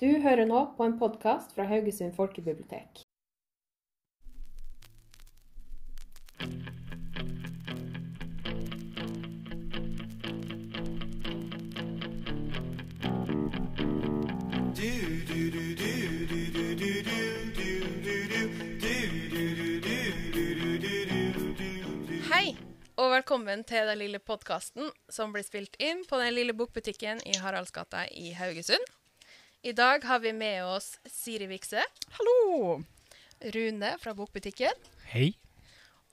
Du hører nå på en podkast fra Haugesund folkebibliotek. Hei, og velkommen til den lille podkasten som blir spilt inn på den lille bokbutikken i Haraldsgata i Haugesund. I dag har vi med oss Siri Vikse, Hallo! Rune fra bokbutikken, Hei.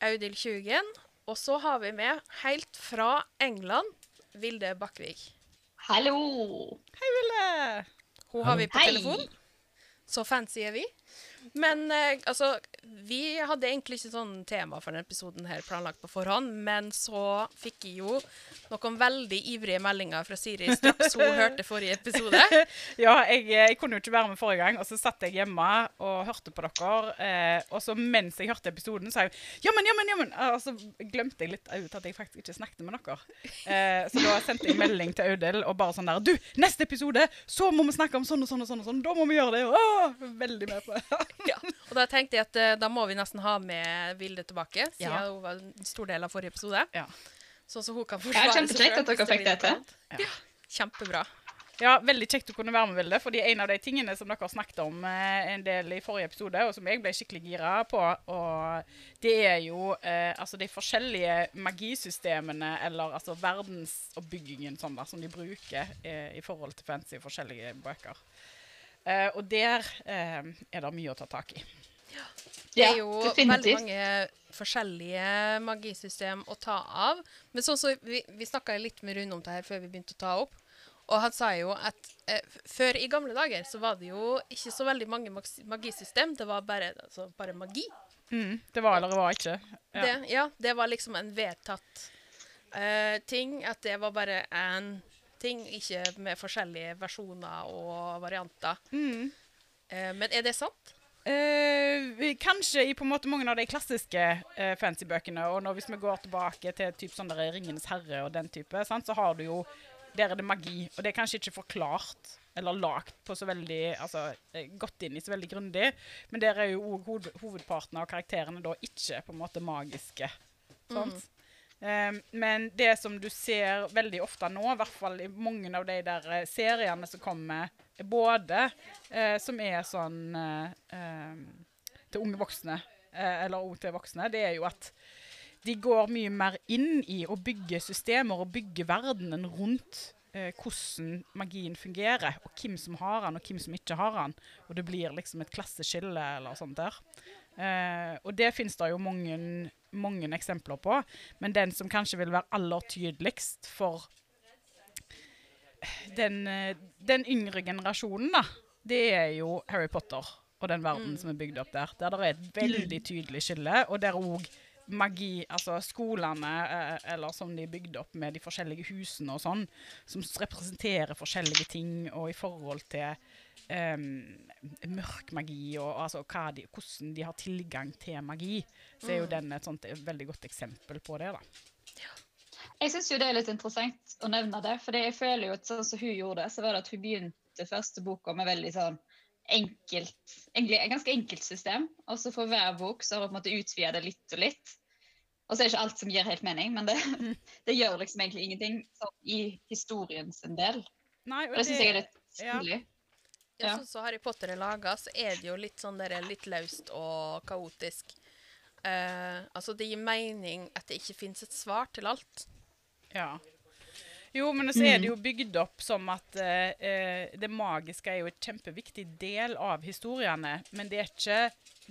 Audhild Tjugen, og så har vi med helt fra England Vilde Bakkvig. Hallo! Hei, Vilde. Hun har vi på Hei! telefon. Så fancy er vi. Men eh, altså, vi hadde egentlig ikke sånn tema for denne episoden her planlagt på forhånd, men så fikk jeg jo noen veldig ivrige meldinger fra Siri straks hun hørte forrige episode. Ja, jeg, jeg kunne jo ikke være med forrige gang, og så satt jeg hjemme og hørte på dere. Eh, og så mens jeg hørte episoden, sa jeg jammen, jammen, jammen. Og så glemte jeg litt ut at jeg faktisk ikke snakket med dere. Eh, så da sendte jeg melding til Audhild og bare sånn der Du, neste episode, så må vi snakke om sånn og sånn og sånn. og sånn. Da må vi gjøre det. Åh, veldig med på det. Ja. Og da tenkte jeg at eh, da må vi nesten ha med Vilde tilbake, siden Ja. hun var en stor del av forrige episode. Ja. Sånn så hun kan forsvare kjempekjekt at dere fikk det til. Ja. Kjempebra. Ja, Veldig kjekt å kunne være med, Vilde. fordi en av de tingene som dere snakket om eh, en del i forrige episode, og som jeg ble skikkelig gira på, og det er jo eh, altså de forskjellige magisystemene, eller altså verdensoppbyggingen sånn da, som de bruker eh, i forhold til fancy forskjellige bøker. Eh, og der eh, er det mye å ta tak i. Ja, Det er jo veldig mange forskjellige magisystem å ta av. Men sånn så vi, vi snakka litt med Rune om det her før vi begynte å ta opp. Og han sa jo at eh, før i gamle dager så var det jo ikke så veldig mange mag magisystem. Det var bare, altså, bare magi. Mm, det var eller det var ikke. Ja. Det, ja, det var liksom en vedtatt eh, ting. At det var bare én ting, ikke med forskjellige versjoner og varianter. Mm. Eh, men er det sant? Eh, kanskje i på en måte mange av de klassiske eh, fancy-bøkene. Og når, hvis vi går tilbake til typ sånn der Ringenes herre og den type, sant, så har du jo Der er det magi. Og det er kanskje ikke forklart eller lagt på så veldig altså, eh, gått inn i så veldig grundig. Men der er jo hoved, hovedparten av karakterene da ikke på en måte magiske. Sant? Eh, men det som du ser veldig ofte nå, i hvert fall i mange av de der eh, seriene som kommer, både uh, som er sånn uh, til unge voksne, eller òg til voksne, det er jo at de går mye mer inn i å bygge systemer og bygge verdenen rundt hvordan magien fungerer, og hvem som har den, og hvem som ikke har den. Og det blir liksom et klasseskille eller sånt der. Og det finnes det jo mange, mange eksempler på, men den som kanskje vil være aller tydeligst for den, eh, den yngre generasjonen, da, det er jo Harry Potter og den verden som er bygd opp der. Der det er et veldig tydelig skille, og der òg magi, altså skolene, eh, eller som de er bygd opp med de forskjellige husene og sånn, som representerer forskjellige ting, og i forhold til um, mørk magi, og altså de, hvordan de har tilgang til magi, så er jo den et sånt et veldig godt eksempel på det, da. Jeg syns det er litt interessant å nevne det, for jeg føler jo at sånn som hun gjorde, så var det at hun begynte første boka med veldig sånn enkelt Egentlig et ganske enkelt system, og så for hver bok så har hun på en måte utvida det litt og litt. Og så er det ikke alt som gir helt mening, men det, det gjør liksom egentlig ingenting i historiens en del. Nei, Og det syns jeg er litt ja. stilig. Ja, Ja. sånn som Harry Potter er laga, så er det jo litt sånn der, litt løst og kaotisk. Uh, altså, det gir mening at det ikke fins et svar til alt. Ja. Jo, men så er det jo bygd opp som at eh, eh, det magiske er jo et kjempeviktig del av historiene, men det er ikke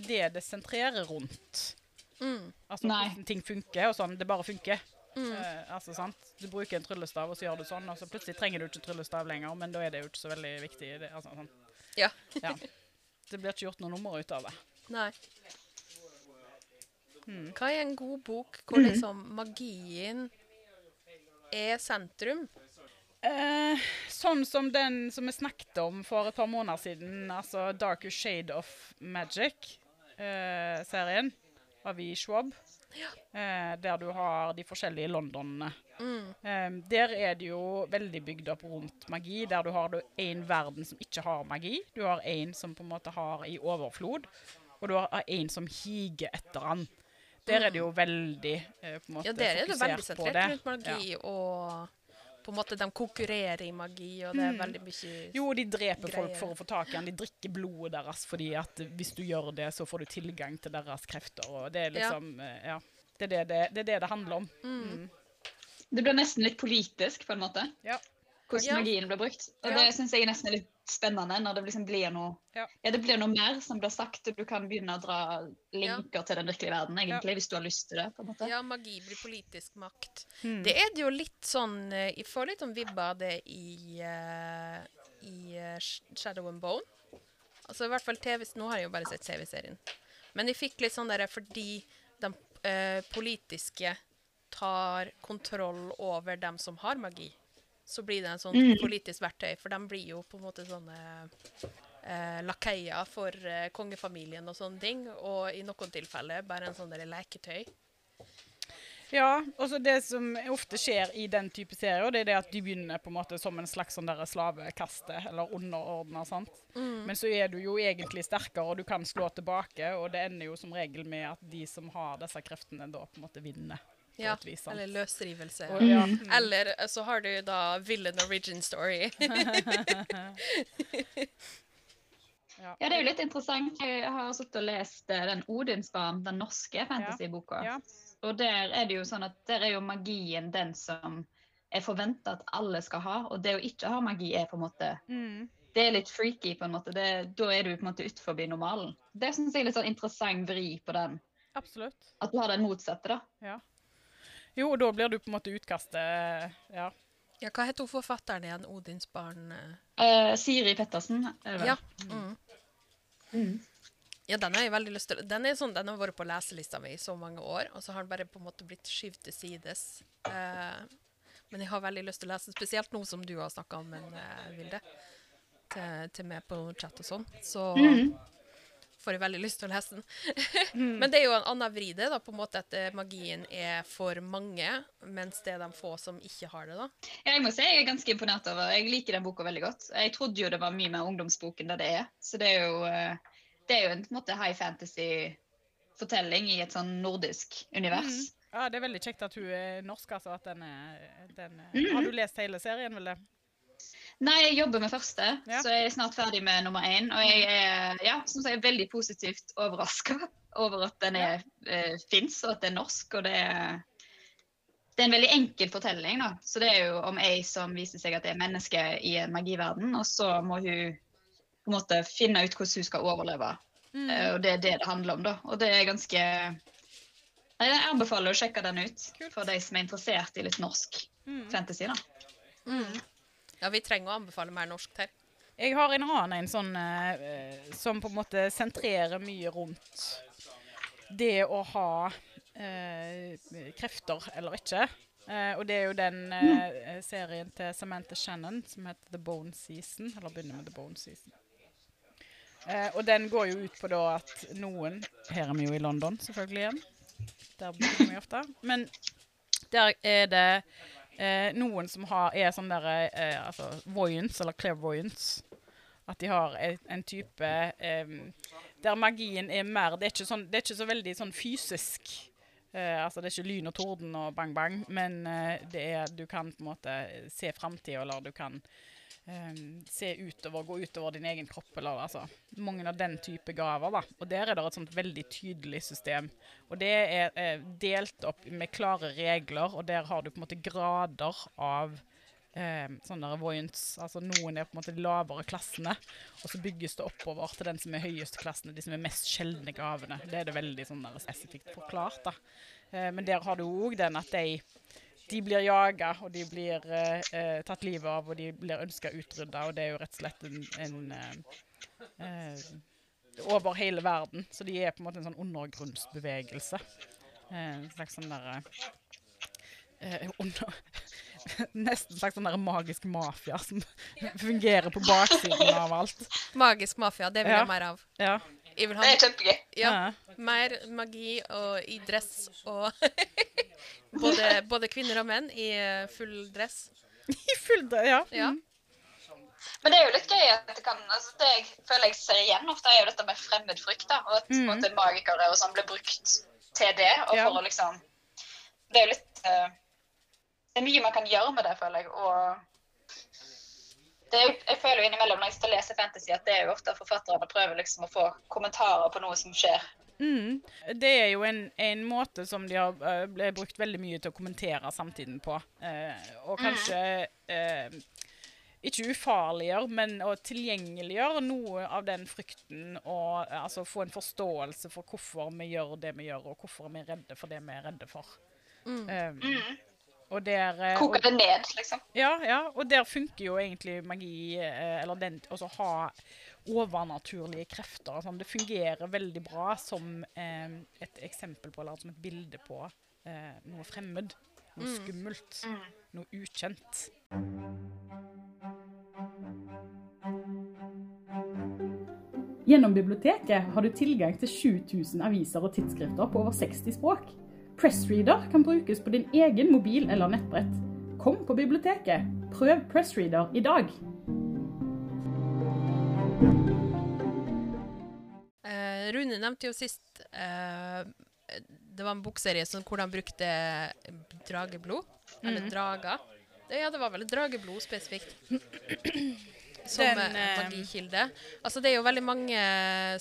det det sentrerer rundt. Mm. Altså Nei. hvordan ting funker, og sånn. Det bare funker. Eh, altså, sant? Du bruker en tryllestav, og så gjør du sånn, og så plutselig trenger du ikke tryllestav lenger, men da er det jo ikke så veldig viktig. Det, altså, sånn. Ja. ja. det blir ikke gjort noe nummer ut av det. Nei. Mm. Hva er en god bok hvor liksom magien er sentrum? Eh, sånn som den som vi snakket om for et par måneder siden, altså Darker Shade of Magic-serien av i Schwab. Eh, der du har de forskjellige Londonene Mm. Eh, der er det jo veldig bygd opp rundt magi, der du har én verden som ikke har magi. Du har én som på en måte har i overflod, og du har én som higer etter han. Der er det jo veldig eh, på en måte Ja, der er det veldig sentrert rundt magi, og på en måte de konkurrerer i magi, og det er veldig mye greier. Jo, de dreper folk for å få tak i den. De drikker blodet deres fordi at hvis du gjør det, så får du tilgang til deres krefter. Og det er liksom ja. Ja. Det er det det, det, er det, det handler om. mm. Det blir nesten litt politisk, på en måte. Ja. Hvordan Ja. magien blir brukt. Og Ja. det syns jeg er nesten litt spennende, når det liksom blir noe Ja. det blir noe mer som blir sagt, og du kan begynne å dra linker til den virkelige verden, egentlig, hvis du har lyst til det. på en måte. Ja, magi blir politisk makt. Mm. Det er det jo litt sånn eh, Jeg får litt om vibber av det i, uh, i eh, Shadow and Bone. Altså i hvert fall TV Nå har jeg jo bare sett TV-serien. Men jeg fikk litt sånn derre fordi de uh, politiske tar kontroll over dem som har magi, så blir det en sånn Mm. politisk verktøy, for de blir jo på en måte sånne eh, lakeier for eh, kongefamilien og sånne ting, og i noen tilfeller bare en sånn leketøy. Ja, og så det som ofte skjer i den type serier, det er det at de begynner på en måte som en slags sånn slavekaste, eller underordna. Mm. Men så er du jo egentlig sterkere, og du kan slå tilbake, og det ender jo som regel med at de som har disse kreftene, da på en måte vinner. På Ja, et vis, sant? eller løsrivelse. Og, ja, Mm. mm. Eller eh, så har du da villain origin story. ja. Ja, det er jo litt interessant. Jeg har sittet og lest eh, den Odinsbarn, den norske fantasyboka. Ja. Og der er det jo sånn at der er jo magien den som er forventa at alle skal ha. Og det å ikke ha magi er på en måte Mm. Det er litt freaky, på en måte. Det, da er du på en måte utenfor normalen. Det syns jeg er litt sånn interessant vri på den. Absolutt. At du har den motsatte, da. Ja. Jo, og da blir du på en måte utkastet Ja. Ja, hva heter hun forfatteren igjen? Odins barn? eh? Eh, Siri Pettersen, er? Ja. Mm. Mm. ja, den har jeg veldig lyst til. Den er sånn, den har vært på leselista mi i så mange år, og så har den bare på en måte blitt skyvd til sides. Eh, men jeg har veldig lyst til å lese, spesielt nå som du har snakka om den, uh, Vilde, til, til meg på chat og sånn. Så Mhm. Får jeg veldig lyst til å lese den. Men det er jo en annen vri det, da, på en måte at eh, magien er for mange, mens det er de få som ikke har det, da. Ja, Jeg må si jeg er ganske imponert over Jeg liker den boka veldig godt. Jeg trodde jo det var mye mer ungdomsbok enn det det er. Så det er jo, eh, det er jo en en måte high fantasy-fortelling i et sånn nordisk univers. ja, det er veldig kjekt at hun er norsk, altså. At den er, den er. Mhm. Har du lest hele serien, Vilde? Nei, jeg jobber med første, Ja. så jeg er snart ferdig med nummer én. Og jeg er ja, som sagt, veldig positivt overraska over at den er, eh, fins, og at det er norsk. Og det er, det er en veldig enkel fortelling. da. Så det er jo om ei som viser seg at det er menneske i en magiverden, og så må hun på en måte finne ut hvordan hun skal overleve. Mm. Uh, Og det er det det handler om, da. Og det er ganske Nei, Jeg anbefaler å sjekke den ut Kult. for de som er interessert i litt norsk Mm. fantasy. da. Ja, vi trenger å anbefale mer norsk her. Jeg har en annen en sånn eh, som på en måte sentrerer mye rundt det å ha eh, krefter eller ikke. Eh, og det er jo den eh, serien til Samantha Shannon som heter The Bone Season. Eller begynner med The Bone Season. Eh, og den går jo ut på da at noen Her er vi jo i London, selvfølgelig igjen. Der bor vi ofte. Men der er det eh, noen som har, er sånn der eh, altså voyance, eller clairvoyance. At de har en, en type eh, Der magien er mer Det er ikke, sånn, det er ikke så veldig sånn fysisk. Eh, altså Det er ikke lyn og torden og bang, bang, men eh, det er, du kan på en måte se framtida, eller du kan em, se utover, gå utover din egen kropp, eller altså Mange av den type gaver, da. Og der er det et sånt veldig tydelig system. Og det er eh, delt opp med klare regler, og der har du på en måte grader av eh, sånne voyants. Altså noen er på en måte de lavere klassene, og så bygges det oppover til den som er høyeste klassene, de som er mest sjeldne gavene. Det er det veldig sånn der spesifikt forklart, da. Eh, men der har du òg den at de de blir jaga, og de blir eh, eh, tatt livet av, og de blir ønska utrydda, og det er jo rett og slett en, en eh, eh, over hele verden. Så de er på en måte en sånn undergrunnsbevegelse. Eh, en slags sånn derre eh, under, Nesten en slags sånn der magisk mafia som fungerer på baksiden av alt. Magisk mafia, det vil Ja. jeg mer av. Ja. Jeg vil Det er kjempegøy. Ja, mer magi og i dress og både, både kvinner og menn i eh, full dress. I full dress, ja. Ja. Mm. Men det er jo litt gøy at det kan altså Det jeg føler jeg ser igjen ofte, er jo dette med fremmedfrykt. da, Og at mm. måte, magikere og sånn blir brukt til det. Og Ja. for å liksom Det er jo litt uh, Det er mye man kan gjøre med det, føler jeg. Og er, jeg føler jo innimellom når jeg skal lese fantasy, at det er jo ofte forfatterne prøver liksom å få kommentarer på noe som skjer. Mm. Det er jo en, en måte som de har ble brukt veldig mye til å kommentere samtiden på. Eh, og kanskje eh, ikke ufarliggjøre, men å tilgjengeliggjøre noe av den frykten. Og altså få en forståelse for hvorfor vi gjør det vi gjør, og hvorfor vi er redde for det vi er redde for. Eh, og der Koke Koker det ned, liksom. ja, ja, og der funker jo egentlig magi, eh, eller den, altså ha overnaturlige krefter sånn. Det fungerer veldig bra som eh, et eksempel på, eller som et bilde på eh, noe fremmed. Noe skummelt. Noe ukjent. Gjennom biblioteket har du tilgang til 7000 aviser og tidsskrifter på over 60 språk. Pressreader kan brukes på din egen mobil eller nettbrett. Kom på biblioteket. Prøv Pressreader i dag. Eh, Rune nevnte jo sist eh, Det var en bokserie som, hvor de brukte drageblod. Eller drager. Ja, det var vel drageblod spesifikt. Som Den, eh, eh. Altså, det er jo veldig mange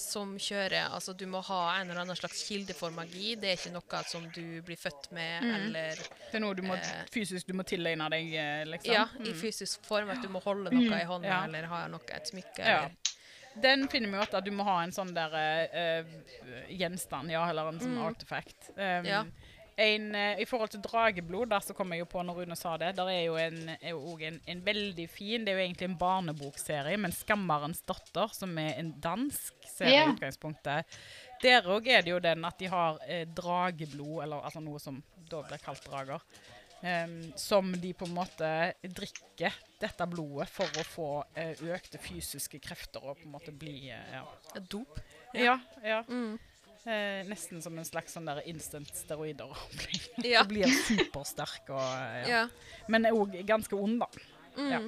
som kjører Altså, du må ha en eller annen slags kilde for magi. Det er ikke noe som du blir født med, eller Det er noe du må, Eh. fysisk du må tilegne deg, eh, liksom. Ja, i fysisk form. At du må holde noe i hånda, ja. eller ha noe, et smykke. Ja. Eller. Den finner vi jo at du må ha en sånn der eh, gjenstand, ja, eller en sånn artefakt. Um, Ja. En, eh, I forhold til drageblod, der så kom jeg jo på når Rune sa det, der er jo en, er jo en, en veldig fin Det er jo egentlig en barnebokserie, men 'Skammerens datter', som er en dansk serie Ja. i utgangspunktet. Der òg er det jo den at de har eh, drageblod, eller altså noe som da blir kalt drager. em, som de på en måte drikker dette blodet for å få eh, økte fysiske krefter og på en måte bli eh, ja. Dop. Ja, ja. Mm. Eh, nesten som en slags sånn der instant steroider. Ja. Du blir supersterk og ja. ja. Men òg ganske ond, da. Mm. Ja.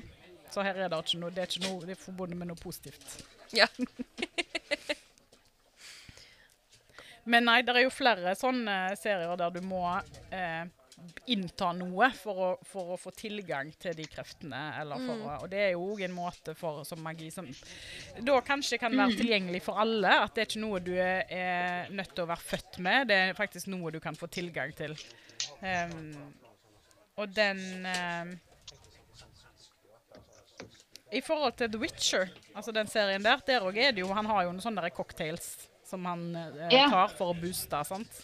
Så her er det ikke noe Det er det er forbundet med noe positivt. Ja. Men nei, det er jo flere sånne serier der du må eh, innta noe for å, for å få tilgang til de kreftene. Eller for å, og det er jo òg en måte for, som magi som da kanskje kan være tilgjengelig for alle. At det er ikke noe du er, er nødt til å være født med, det er faktisk noe du kan få tilgang til. Um, og den um, I forhold til The Witcher, altså den serien der, der òg er det jo Han har jo noen sånne cocktails som han eh, tar for å booste, sant?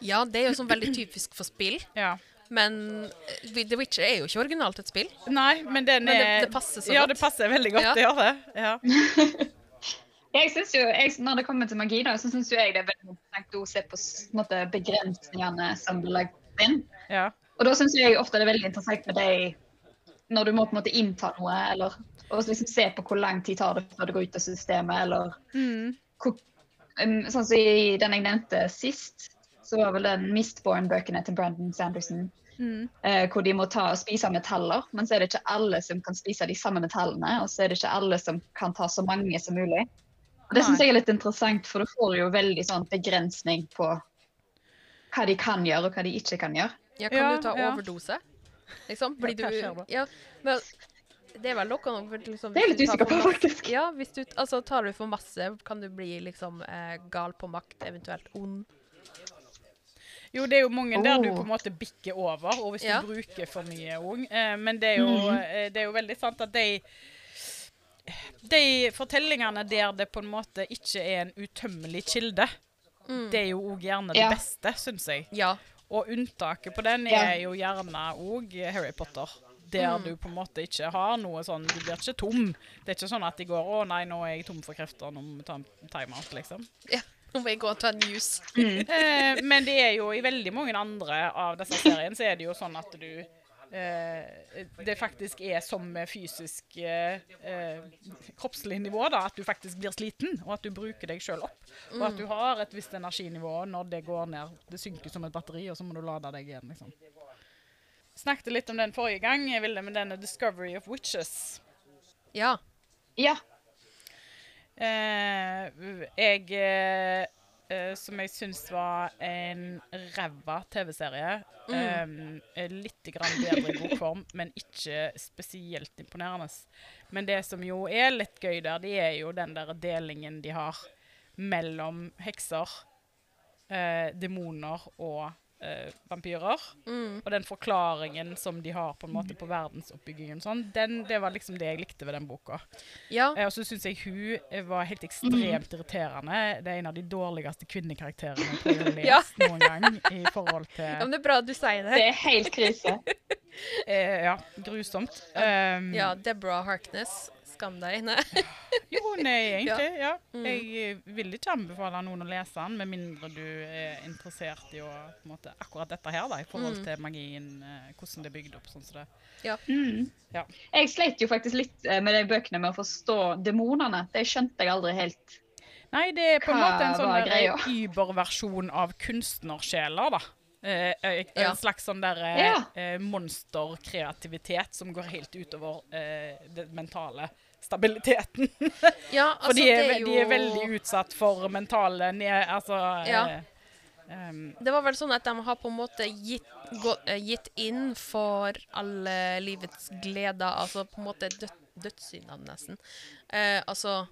Ja, det er jo sånn veldig typisk for spill. Ja. Men eh, The Witcher er jo ikke originalt et spill. Nei, men den Men det- er det passer så Ja, godt. det passer veldig godt, Ja. det gjør det. Ja. Jeg synes jo, jeg, Når det kommer til magi, da, så syns jeg det er veldig interessant å se på på måte, begrensningene som blir lagt inn. ja. Og da syns jeg ofte det er veldig interessant med deg når du må på en måte innta noe, eller og liksom se på hvor lang tid tar det før det går ut av systemet, eller Mm. hvor, um, Sånn som i den jeg nevnte sist, så var vel den Mistborn-bøkene til Brandon Sanderson. Mm. Eh, hvor de må ta og spise metaller, men så er det ikke alle som kan spise de samme metallene. Og så er det ikke alle som kan ta så mange som mulig. Og det syns jeg er litt interessant, for du får jo veldig sånn begrensning på hva de kan gjøre, og hva de ikke kan gjøre. Ja, kan Ja, du ta ja. overdose? Liksom? Blir du? Ja, men det er vel noe liksom, Det er litt usikker på, faktisk. Ja, hvis du altså, tar du for masse, kan du bli liksom eh, gal på makt, eventuelt ond. Jo, det er jo mange der du på en måte bikker over, og hvis Ja. du bruker for mye ung. Eh, men det er, jo, eh, det er jo veldig sant at de De fortellingene der det på en måte ikke er en utømmelig kilde, det er jo òg gjerne det Ja. beste, syns jeg. Ja. Og unntaket på den er jo gjerne òg Harry Potter. Der du på en måte ikke har noe sånn Du blir ikke tom. Det er ikke sånn at de går 'Å nei, nå er jeg tom for krefter, nå må vi ta en timeout', liksom. ja. Nå må jeg gå og ta en juice. Eh, men det er jo i veldig mange andre av disse seriene så er det jo sånn at du eh, det faktisk er som med fysisk eh, eh, kroppslig nivå, da, at du faktisk blir sliten, og at du bruker deg sjøl opp. Og at du har et visst energinivå når det går ned. Det synker som et batteri, og så må du lade deg igjen. liksom. Snakket litt om den forrige gang, jeg ville med denne 'Discovery of Witches'. Ja. Ja. Eh, jeg eh, eh, Som jeg syns var en ræva TV-serie. Eh, litt grann bedre i bokform, men ikke spesielt imponerende. Men det som jo er litt gøy der, det er jo den der delingen de har mellom hekser, eh, demoner og eh, vampyrer. Og den forklaringen som de har på en måte på verdensoppbyggingen, sånn, den, det var liksom det jeg likte ved den boka. Ja. Eh, Og så syns jeg hun eh, var helt ekstremt irriterende. Det er en av de dårligste kvinnekarakterene jeg har lest Ja. noen gang. I forhold til ja, men det er bra at du sier det. Det er helt krise. eh, Ja, grusomt. Um, Ja, Deborah Harkness. Skam deg. Nei. Jo, nei, egentlig. Ja. Mm. Jeg eh, vil ikke anbefale noen å lese den, med mindre du er interessert i å, på en måte, akkurat dette her, da, i forhold Mm. til magien, eh, hvordan det er bygd opp. sånn som det. Mm. Ja. Jeg sleit jo faktisk litt eh, med de bøkene med å forstå demonene. Det skjønte jeg aldri helt. Nei, det er på en Hva måte en sånn überversjon av kunstnersjeler, da. Eh, eh, en Ja. slags sånn der eh, Ja. monsterkreativitet som går helt utover eh, det mentale stabiliteten. Ja, altså, For de er, det jo... de er veldig utsatt for mentale ned... Altså Ja. eh, Det var vel sånn at de har på en måte gitt, gå, eh, gitt inn for alle livets gleder, altså på en måte død, dødssyndene nesten. Eh, altså,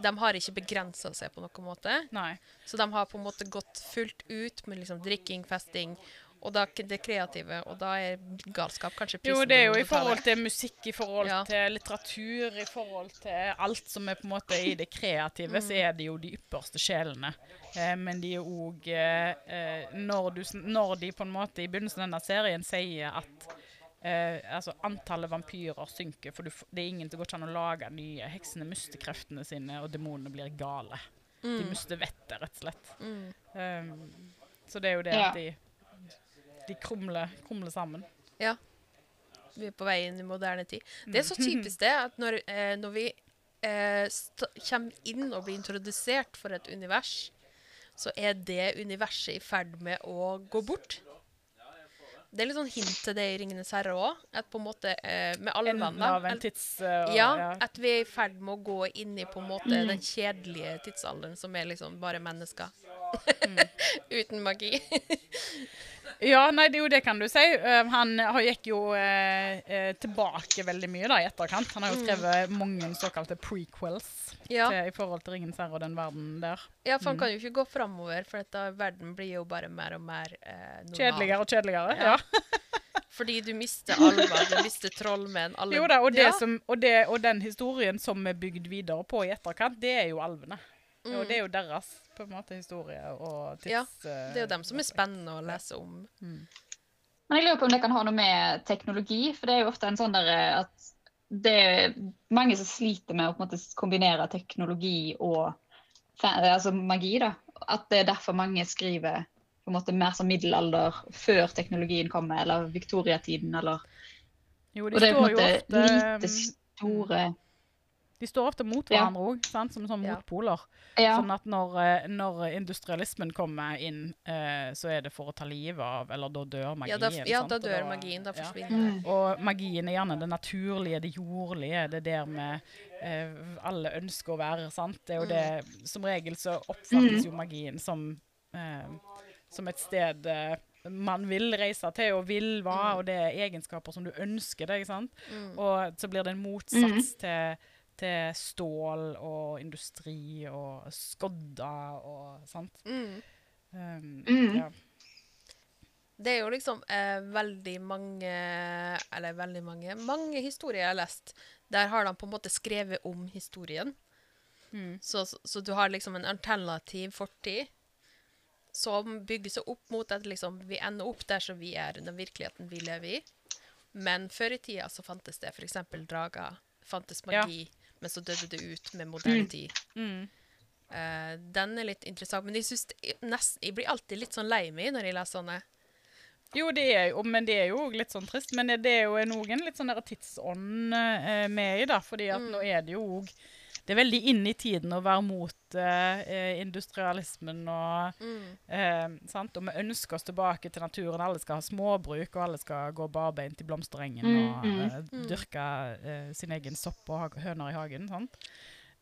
de har ikke begrensa seg på noen måte, nei. så de har på en måte gått fullt ut med liksom drikking, festing, og da det kreative, og da er galskap kanskje prisen Jo, det er jo i forhold til musikk, i forhold Ja. til litteratur, i forhold til alt som er på en måte i det kreative, så er det jo de ypperste sjelene. Eh, men de er òg eh, eh, når, du når de på en måte i begynnelsen av denne serien sier at eh, altså antallet vampyrer synker, for du, det er ingen som går ikke an å lage nye. Heksene mister kreftene sine, og demonene blir gale. De mister vettet, rett og slett. Mm. Um, så det er jo det Ja. at de, de krumler, krumler sammen. Ja. Vi er på vei inn i moderne tid. Det er så typisk det at når, eh, når vi eh, kommer inn og blir introdusert for et univers, så er det universet i ferd med å gå bort. Det er litt sånn hint til det i 'Ringenes herre' òg. At på en måte eh, med tids... uh, ja, at vi er i ferd med å gå inn i på en måte den kjedelige tidsalderen som er liksom bare mennesker. Uten magi. Ja, nei, det jo det kan du si. Eh, han har gikk jo eh, eh, tilbake veldig mye da, i etterkant. Han har jo skrevet mange såkalte prequels Ja. til, i forhold til 'Ringens herre' og den verden der. Ja, for han kan jo ikke gå framover, for dette, verden blir jo bare mer og mer eh, normal. Kjedeligere og kjedeligere. Ja. Ja. Fordi du mister alver, du mister trollmenn alle, Jo da, og, det ja. som, og, det, og den historien som er bygd videre på i etterkant, det er jo alvene. Og det er jo deres på en måte historie og tids... Mm. Ja, eh, Det er jo dem som er spennende å lese om. Men jeg lurer på om det kan ha noe med teknologi, for det er jo ofte en sånn der eh, at det er mange som sliter med å på en måte kombinere teknologi og altså magi, da. At det er derfor mange skriver på en måte mer som middelalder før teknologien kommer, eller viktoriatiden, eller Jo, Og de det er på står en jo måte ofte lite mm, store De står ofte mot Ja. hverandre òg, som sånn motpoler. Ja. Sånn at når, eh, når industrialismen kommer inn, eh, så er det for å ta livet av, eller da dør magien. Ja, da, ja, da dør dør magien. Da ja. forsvinner Mm. Og magien er gjerne det naturlige, det jordlige, det der med eh, alle ønsker å være, sant. Det er jo det Som regel så oppfattes jo magien som, eh, som et sted eh, man vil reise til og vil være, og det er egenskaper som du ønsker deg, sant. Mm. Og så blir det en motsats til, til stål og industri og skodder og sånt. Mm. Um, Mm. ja. Det er jo liksom eh, veldig mange Eller veldig mange Mange historier jeg har lest, der har de på en måte skrevet om historien. Mm. Så, så, så du har liksom en alternativ fortid som bygger seg opp mot at liksom vi ender opp der som vi er, den virkeligheten vi lever i. Men før i tida så fantes det f.eks. drager, fantes Ja. Men så døde det ut med moderne tid. Mm. Uh, den er litt interessant, men jeg, synes det, nesten, jeg blir alltid litt sånn lei meg når jeg leser sånne. Jo, det er jo, men det er jo litt sånn trist. Men det er jo noen litt sånn der tidsånd uh, med i, da. Fordi at Mm. nå er det jo òg Det er veldig inne i tiden å være mot eh, industrialismen og Mm. eh, sant? Og vi ønsker oss tilbake til naturen. Alle skal ha småbruk, og alle skal gå barbeint i blomsterengen og Mm, eh, dyrke eh, sin egen sopp og høner i hagen. sant?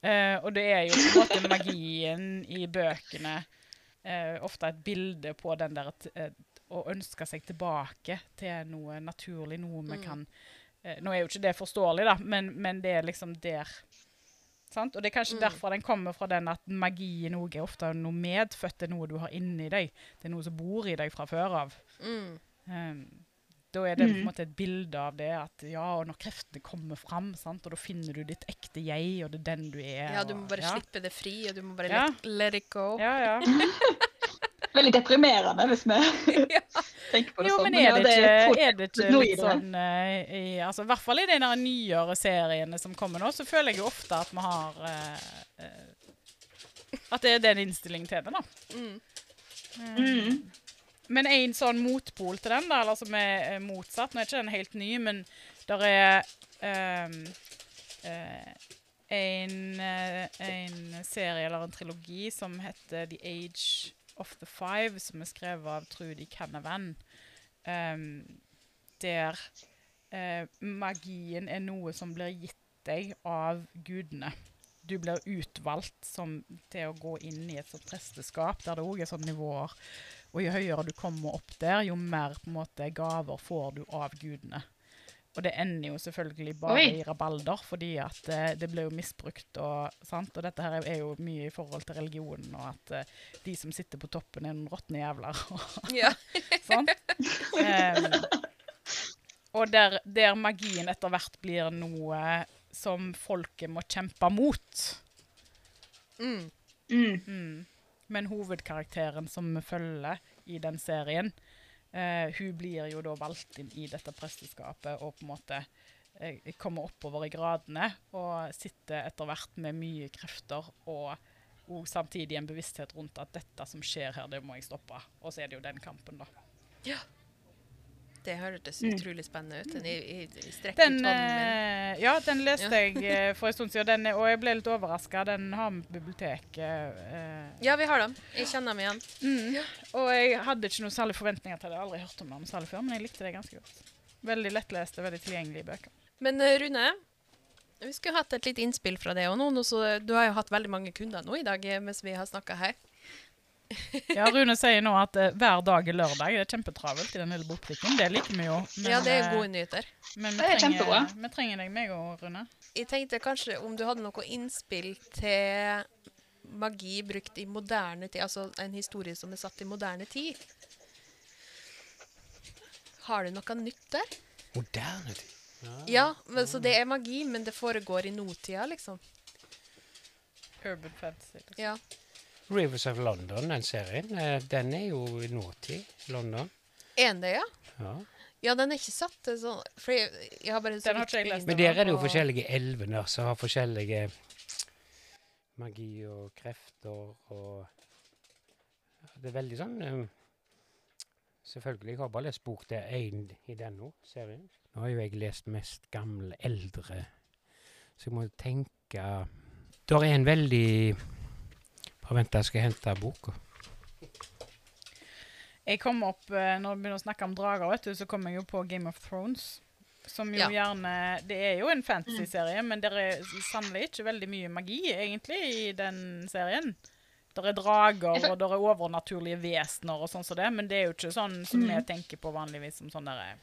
Eh, og det er jo på en måte magien i bøkene eh, ofte et bilde på den der t- å ønske seg tilbake til noe naturlig, noe vi Mm. kan eh, Nå er jo ikke det forståelig, da, men, men det er liksom der. Sant? Og det er kanskje Mm. derfor den kommer fra den at magien noe er ofte noe medfødt, det er noe du har inni deg. Det er noe som bor i deg fra før av. Mm. Um, da er det på en Mm. måte et bilde av det at ja, og når kreftene kommer fram, sant, og da finner du ditt ekte jeg, og det er den du er. Ja, du må og- bare ja. slippe det fri, og du må bare Ja. let, let it go. Ja, ja. Veldig deprimerende hvis vi Ja. tenker på det Jo, sånn. men er det ikke, er det ikke litt sånn eh, i, altså, I hvert fall i de der nyere seriene som kommer nå, så føler jeg jo ofte at vi har eh, At det er den innstillingen til det, da. Mm. Mm. Men en sånn motpol til den, da, eller som er motsatt Nå er ikke den helt ny, men der er um, uh, en, en serie eller en trilogi som heter The Age of the Five, som er skrevet av Trudy Canavan. um, der uh, magien er noe som blir gitt deg av gudene. Du blir utvalgt som, til å gå inn i et sånt presteskap, der det òg er sånne nivåer. Og jo høyere du kommer opp der, jo mer måte gaver får du av gudene. Og det ender jo selvfølgelig bare Oi. i rabalder, fordi at eh, det blir jo misbrukt. Og, sant? og dette her er- jo mye i forhold til religionen, og at eh, de som sitter på toppen, er noen råtne jævler. og Ja. Sant? Um, og der, der magien etter hvert blir noe som folket må kjempe mot. Mm. Mm. Mm. Men hovedkarakteren som vi følger i den serien, eh, hun blir jo da valgt inn i dette presteskapet og på en måte eh, kommer oppover i gradene og sitter etter hvert med mye krefter og, og samtidig en bevissthet rundt at dette som skjer her, det må jeg stoppe. Og så er det jo den kampen, da. Det hørtes Mm. utrolig spennende ut. Den i, i, Den, ut eh, ja, den leste Ja. jeg eh, for en stund siden, den, og jeg ble litt overraska. Den har vi på biblioteket. eh, Ja, vi har dem. Jeg kjenner dem igjen. mm. Og jeg hadde ikke noe særlig forventninger til det. Jeg hadde aldri hørt om dem særlig før, men jeg likte det ganske godt. Veldig lettleste, veldig tilgjengelige bøker. Men eh, Rune, vi skulle hatt et lite innspill fra deg. òg nå, du har jo hatt veldig mange kunder nå i dag mens vi har snakka her. Ja, Rune sier nå at eh, hver dag er lørdag. Det er kjempetravelt i den lille bokbutikken. Det liker vi jo. Men, ja, det er eh, gode nyheter. Men vi Det er trenger, kjempebra. vi trenger deg, meg og Rune. Jeg tenkte kanskje om du hadde noe innspill til magi brukt i moderne tid, altså en historie som er satt i moderne tid. Har du noe nytt der? Moderne tid. Ja, men, så det er magi, men det foregår i nåtida, liksom. Urban fantasy. Liksom. Ja. Rivers of London, den serien, eh, den er jo i nåtid. London. Er den det, ja? Ja. Ja, den er ikke satt til sånn For jeg, jeg har bare så Den har ikke jeg lest. Men der er det jo forskjellige elvener som har forskjellige magi og krefter og Det er veldig sånn um, Selvfølgelig, jeg har bare lest bok der én i den nå, serien. Nå har jo jeg lest mest gamle, eldre, så jeg må tenke Der er en veldig Bare vent, jeg skal hente boka. Jeg kom opp, eh, Når vi begynner å snakke om drager, vet du, så kom jeg jo på Game of Thrones. Som jo Ja. gjerne Det er jo en fantasy-serie, men det er sannelig ikke veldig mye magi, egentlig, i den serien. Det er drager, og det er overnaturlige vesener og sånn som det, men det er jo ikke sånn som vi Mhm. tenker på vanligvis som sånne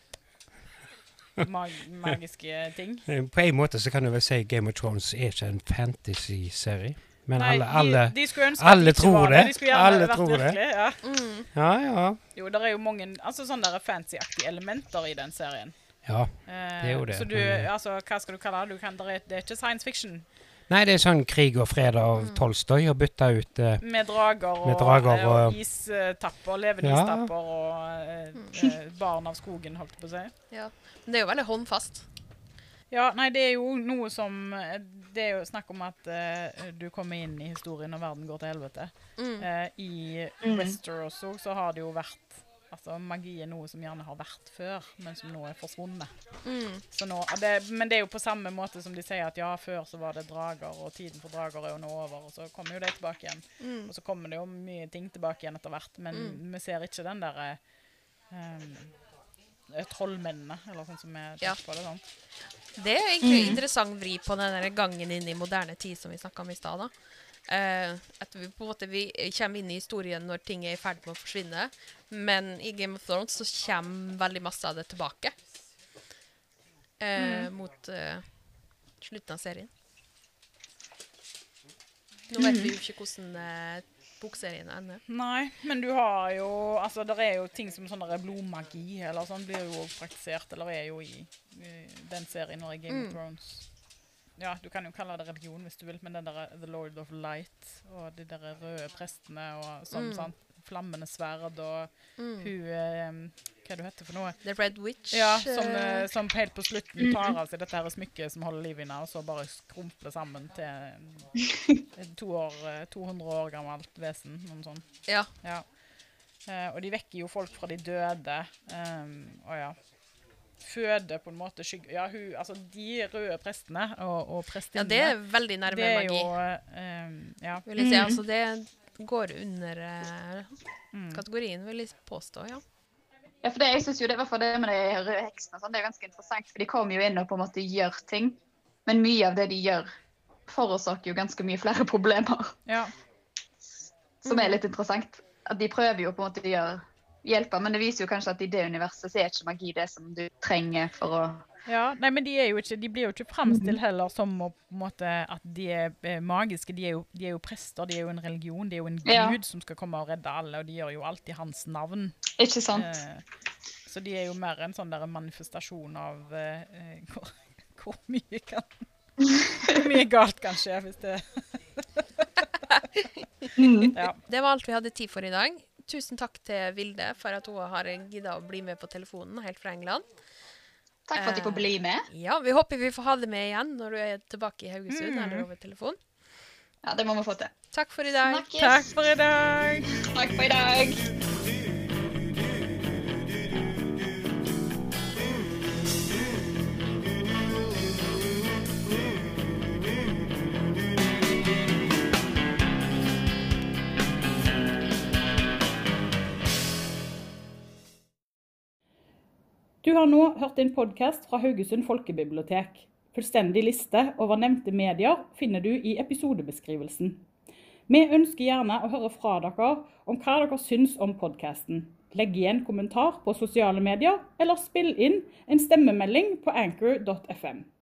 der, mag magiske ting. Eh, På en måte så kan du vel si Game of Thrones er ikke en fantasy-serie. Men Nei, alle, alle de, de skulle ønske alle tror var det. De skulle gjerne Alle vært tror det. virkelig, Ja. Mm. Ja, ja. Jo, det er jo mange altså sånne fancy-aktige elementer i den serien. Ja. Eh, Det er jo det, Så du, altså, hva skal du kalle det? Du kan, det, er, det ikke science fiction Nei, det er sånn krig og fred av Tolstoy å bytte ut eh, med drager og, Med drager eh, og og- istapper, levende Ja. istapper og eh, eh, barn av skogen, holdt jeg på å si. Ja. Men det er jo veldig håndfast. Ja, nei, det er jo noe som eh, Det er jo snakk om at uh, du kommer inn i historien når verden går til helvete. Mm. Uh, I Mm. Westeros også, så har det jo vært Altså, magi er noe som gjerne har vært før, men som nå er forsvunnet. Mm. Så nå, det, men det er jo på samme måte som de sier at ja, før så var det drager, og tiden for drager er jo nå over, og så kommer jo de tilbake igjen. Mm. Og så kommer det jo mye ting tilbake igjen etter hvert, men Mm. vi ser ikke den derre um, trollmennene, eller sånn som vi Ja. på det. sånn. Det er jo egentlig en interessant vri på den der gangen inn i moderne tid som vi snakka om i stad. Eh, at vi på en måte vi kommer inn i historien når ting er i ferd med å forsvinne. Men i Game of Thrones så kommer veldig masse av det tilbake. Eh, Mot uh, slutten av serien. Nå vet vi jo ikke hvordan eh, bokserien ender. Nei, men du har jo Altså, det er jo ting som sånn der blodmagi eller sånn blir jo praktisert, eller er jo i, i den serien når det er Game Mm. of Thrones. Ja, du kan jo kalle det religion hvis du vil, men den der The Lord of Light og de der røde prestene og sånn, Mm. sant. Flammende sverd og Mm. hun eh, Hva er det hun heter for noe? The Red Witch. Ja, som, eh, eh, som helt på slutten tar av seg dette her smykket som holder liv i henne, og så bare skrumper sammen til et to år, eh, 200 år gammelt vesen. Noe sånt. ja. Ja. Eh, og de vekker jo folk fra de døde. Um, og ja. Føder på en måte skygge... Ja, hun, altså de røde prestene og, og ja, det er veldig nærme det er magi. jo um, Ja. vil jeg si. Altså, det går under eh, Mm. kategorien, vil jeg påstå. ja. Ja, for det, jeg synes jo det, det med de røde heksene, sånn, det er ganske interessant, for de kommer jo inn og på en måte gjør ting, men mye av det de gjør, forårsaker jo ganske mye flere problemer, ja. som er litt interessant. At de prøver jo på en måte å hjelpe, men det viser jo kanskje at i det universet så er ikke magi det som du trenger for å Ja, nei, men de, er jo ikke, de blir jo ikke fremstilt heller som å, på en måte, at de er eh, magiske. De er, jo, de er jo prester, de er jo en religion, de er jo en Ja. gud som skal komme og redde alle, og de gjør jo alt i hans navn. Ikke sant? Eh, så de er jo mer en sånn der manifestasjon av eh, eh, hvor, hvor mye kan Hvor mye galt kan skje hvis det Ja. Det var alt vi hadde tid for i dag. Tusen takk til Vilde for at hun har gidda å bli med på telefonen helt fra England. Takk for at jeg får bli med. Ja, Vi håper vi får ha det med igjen når du er tilbake i Haugesund Mm. eller over telefon. Ja, det må vi få til. Takk for i dag. Snakkes. Takk for i dag. Takk for i dag. Har nå hørt en podkast fra Haugesund folkebibliotek. Fullstendig liste over nevnte medier finner du i episodebeskrivelsen. Vi ønsker gjerne å høre fra dere om hva dere syns om podkasten. Legg igjen kommentar på sosiale medier, eller spill inn en stemmemelding på anchor.fm.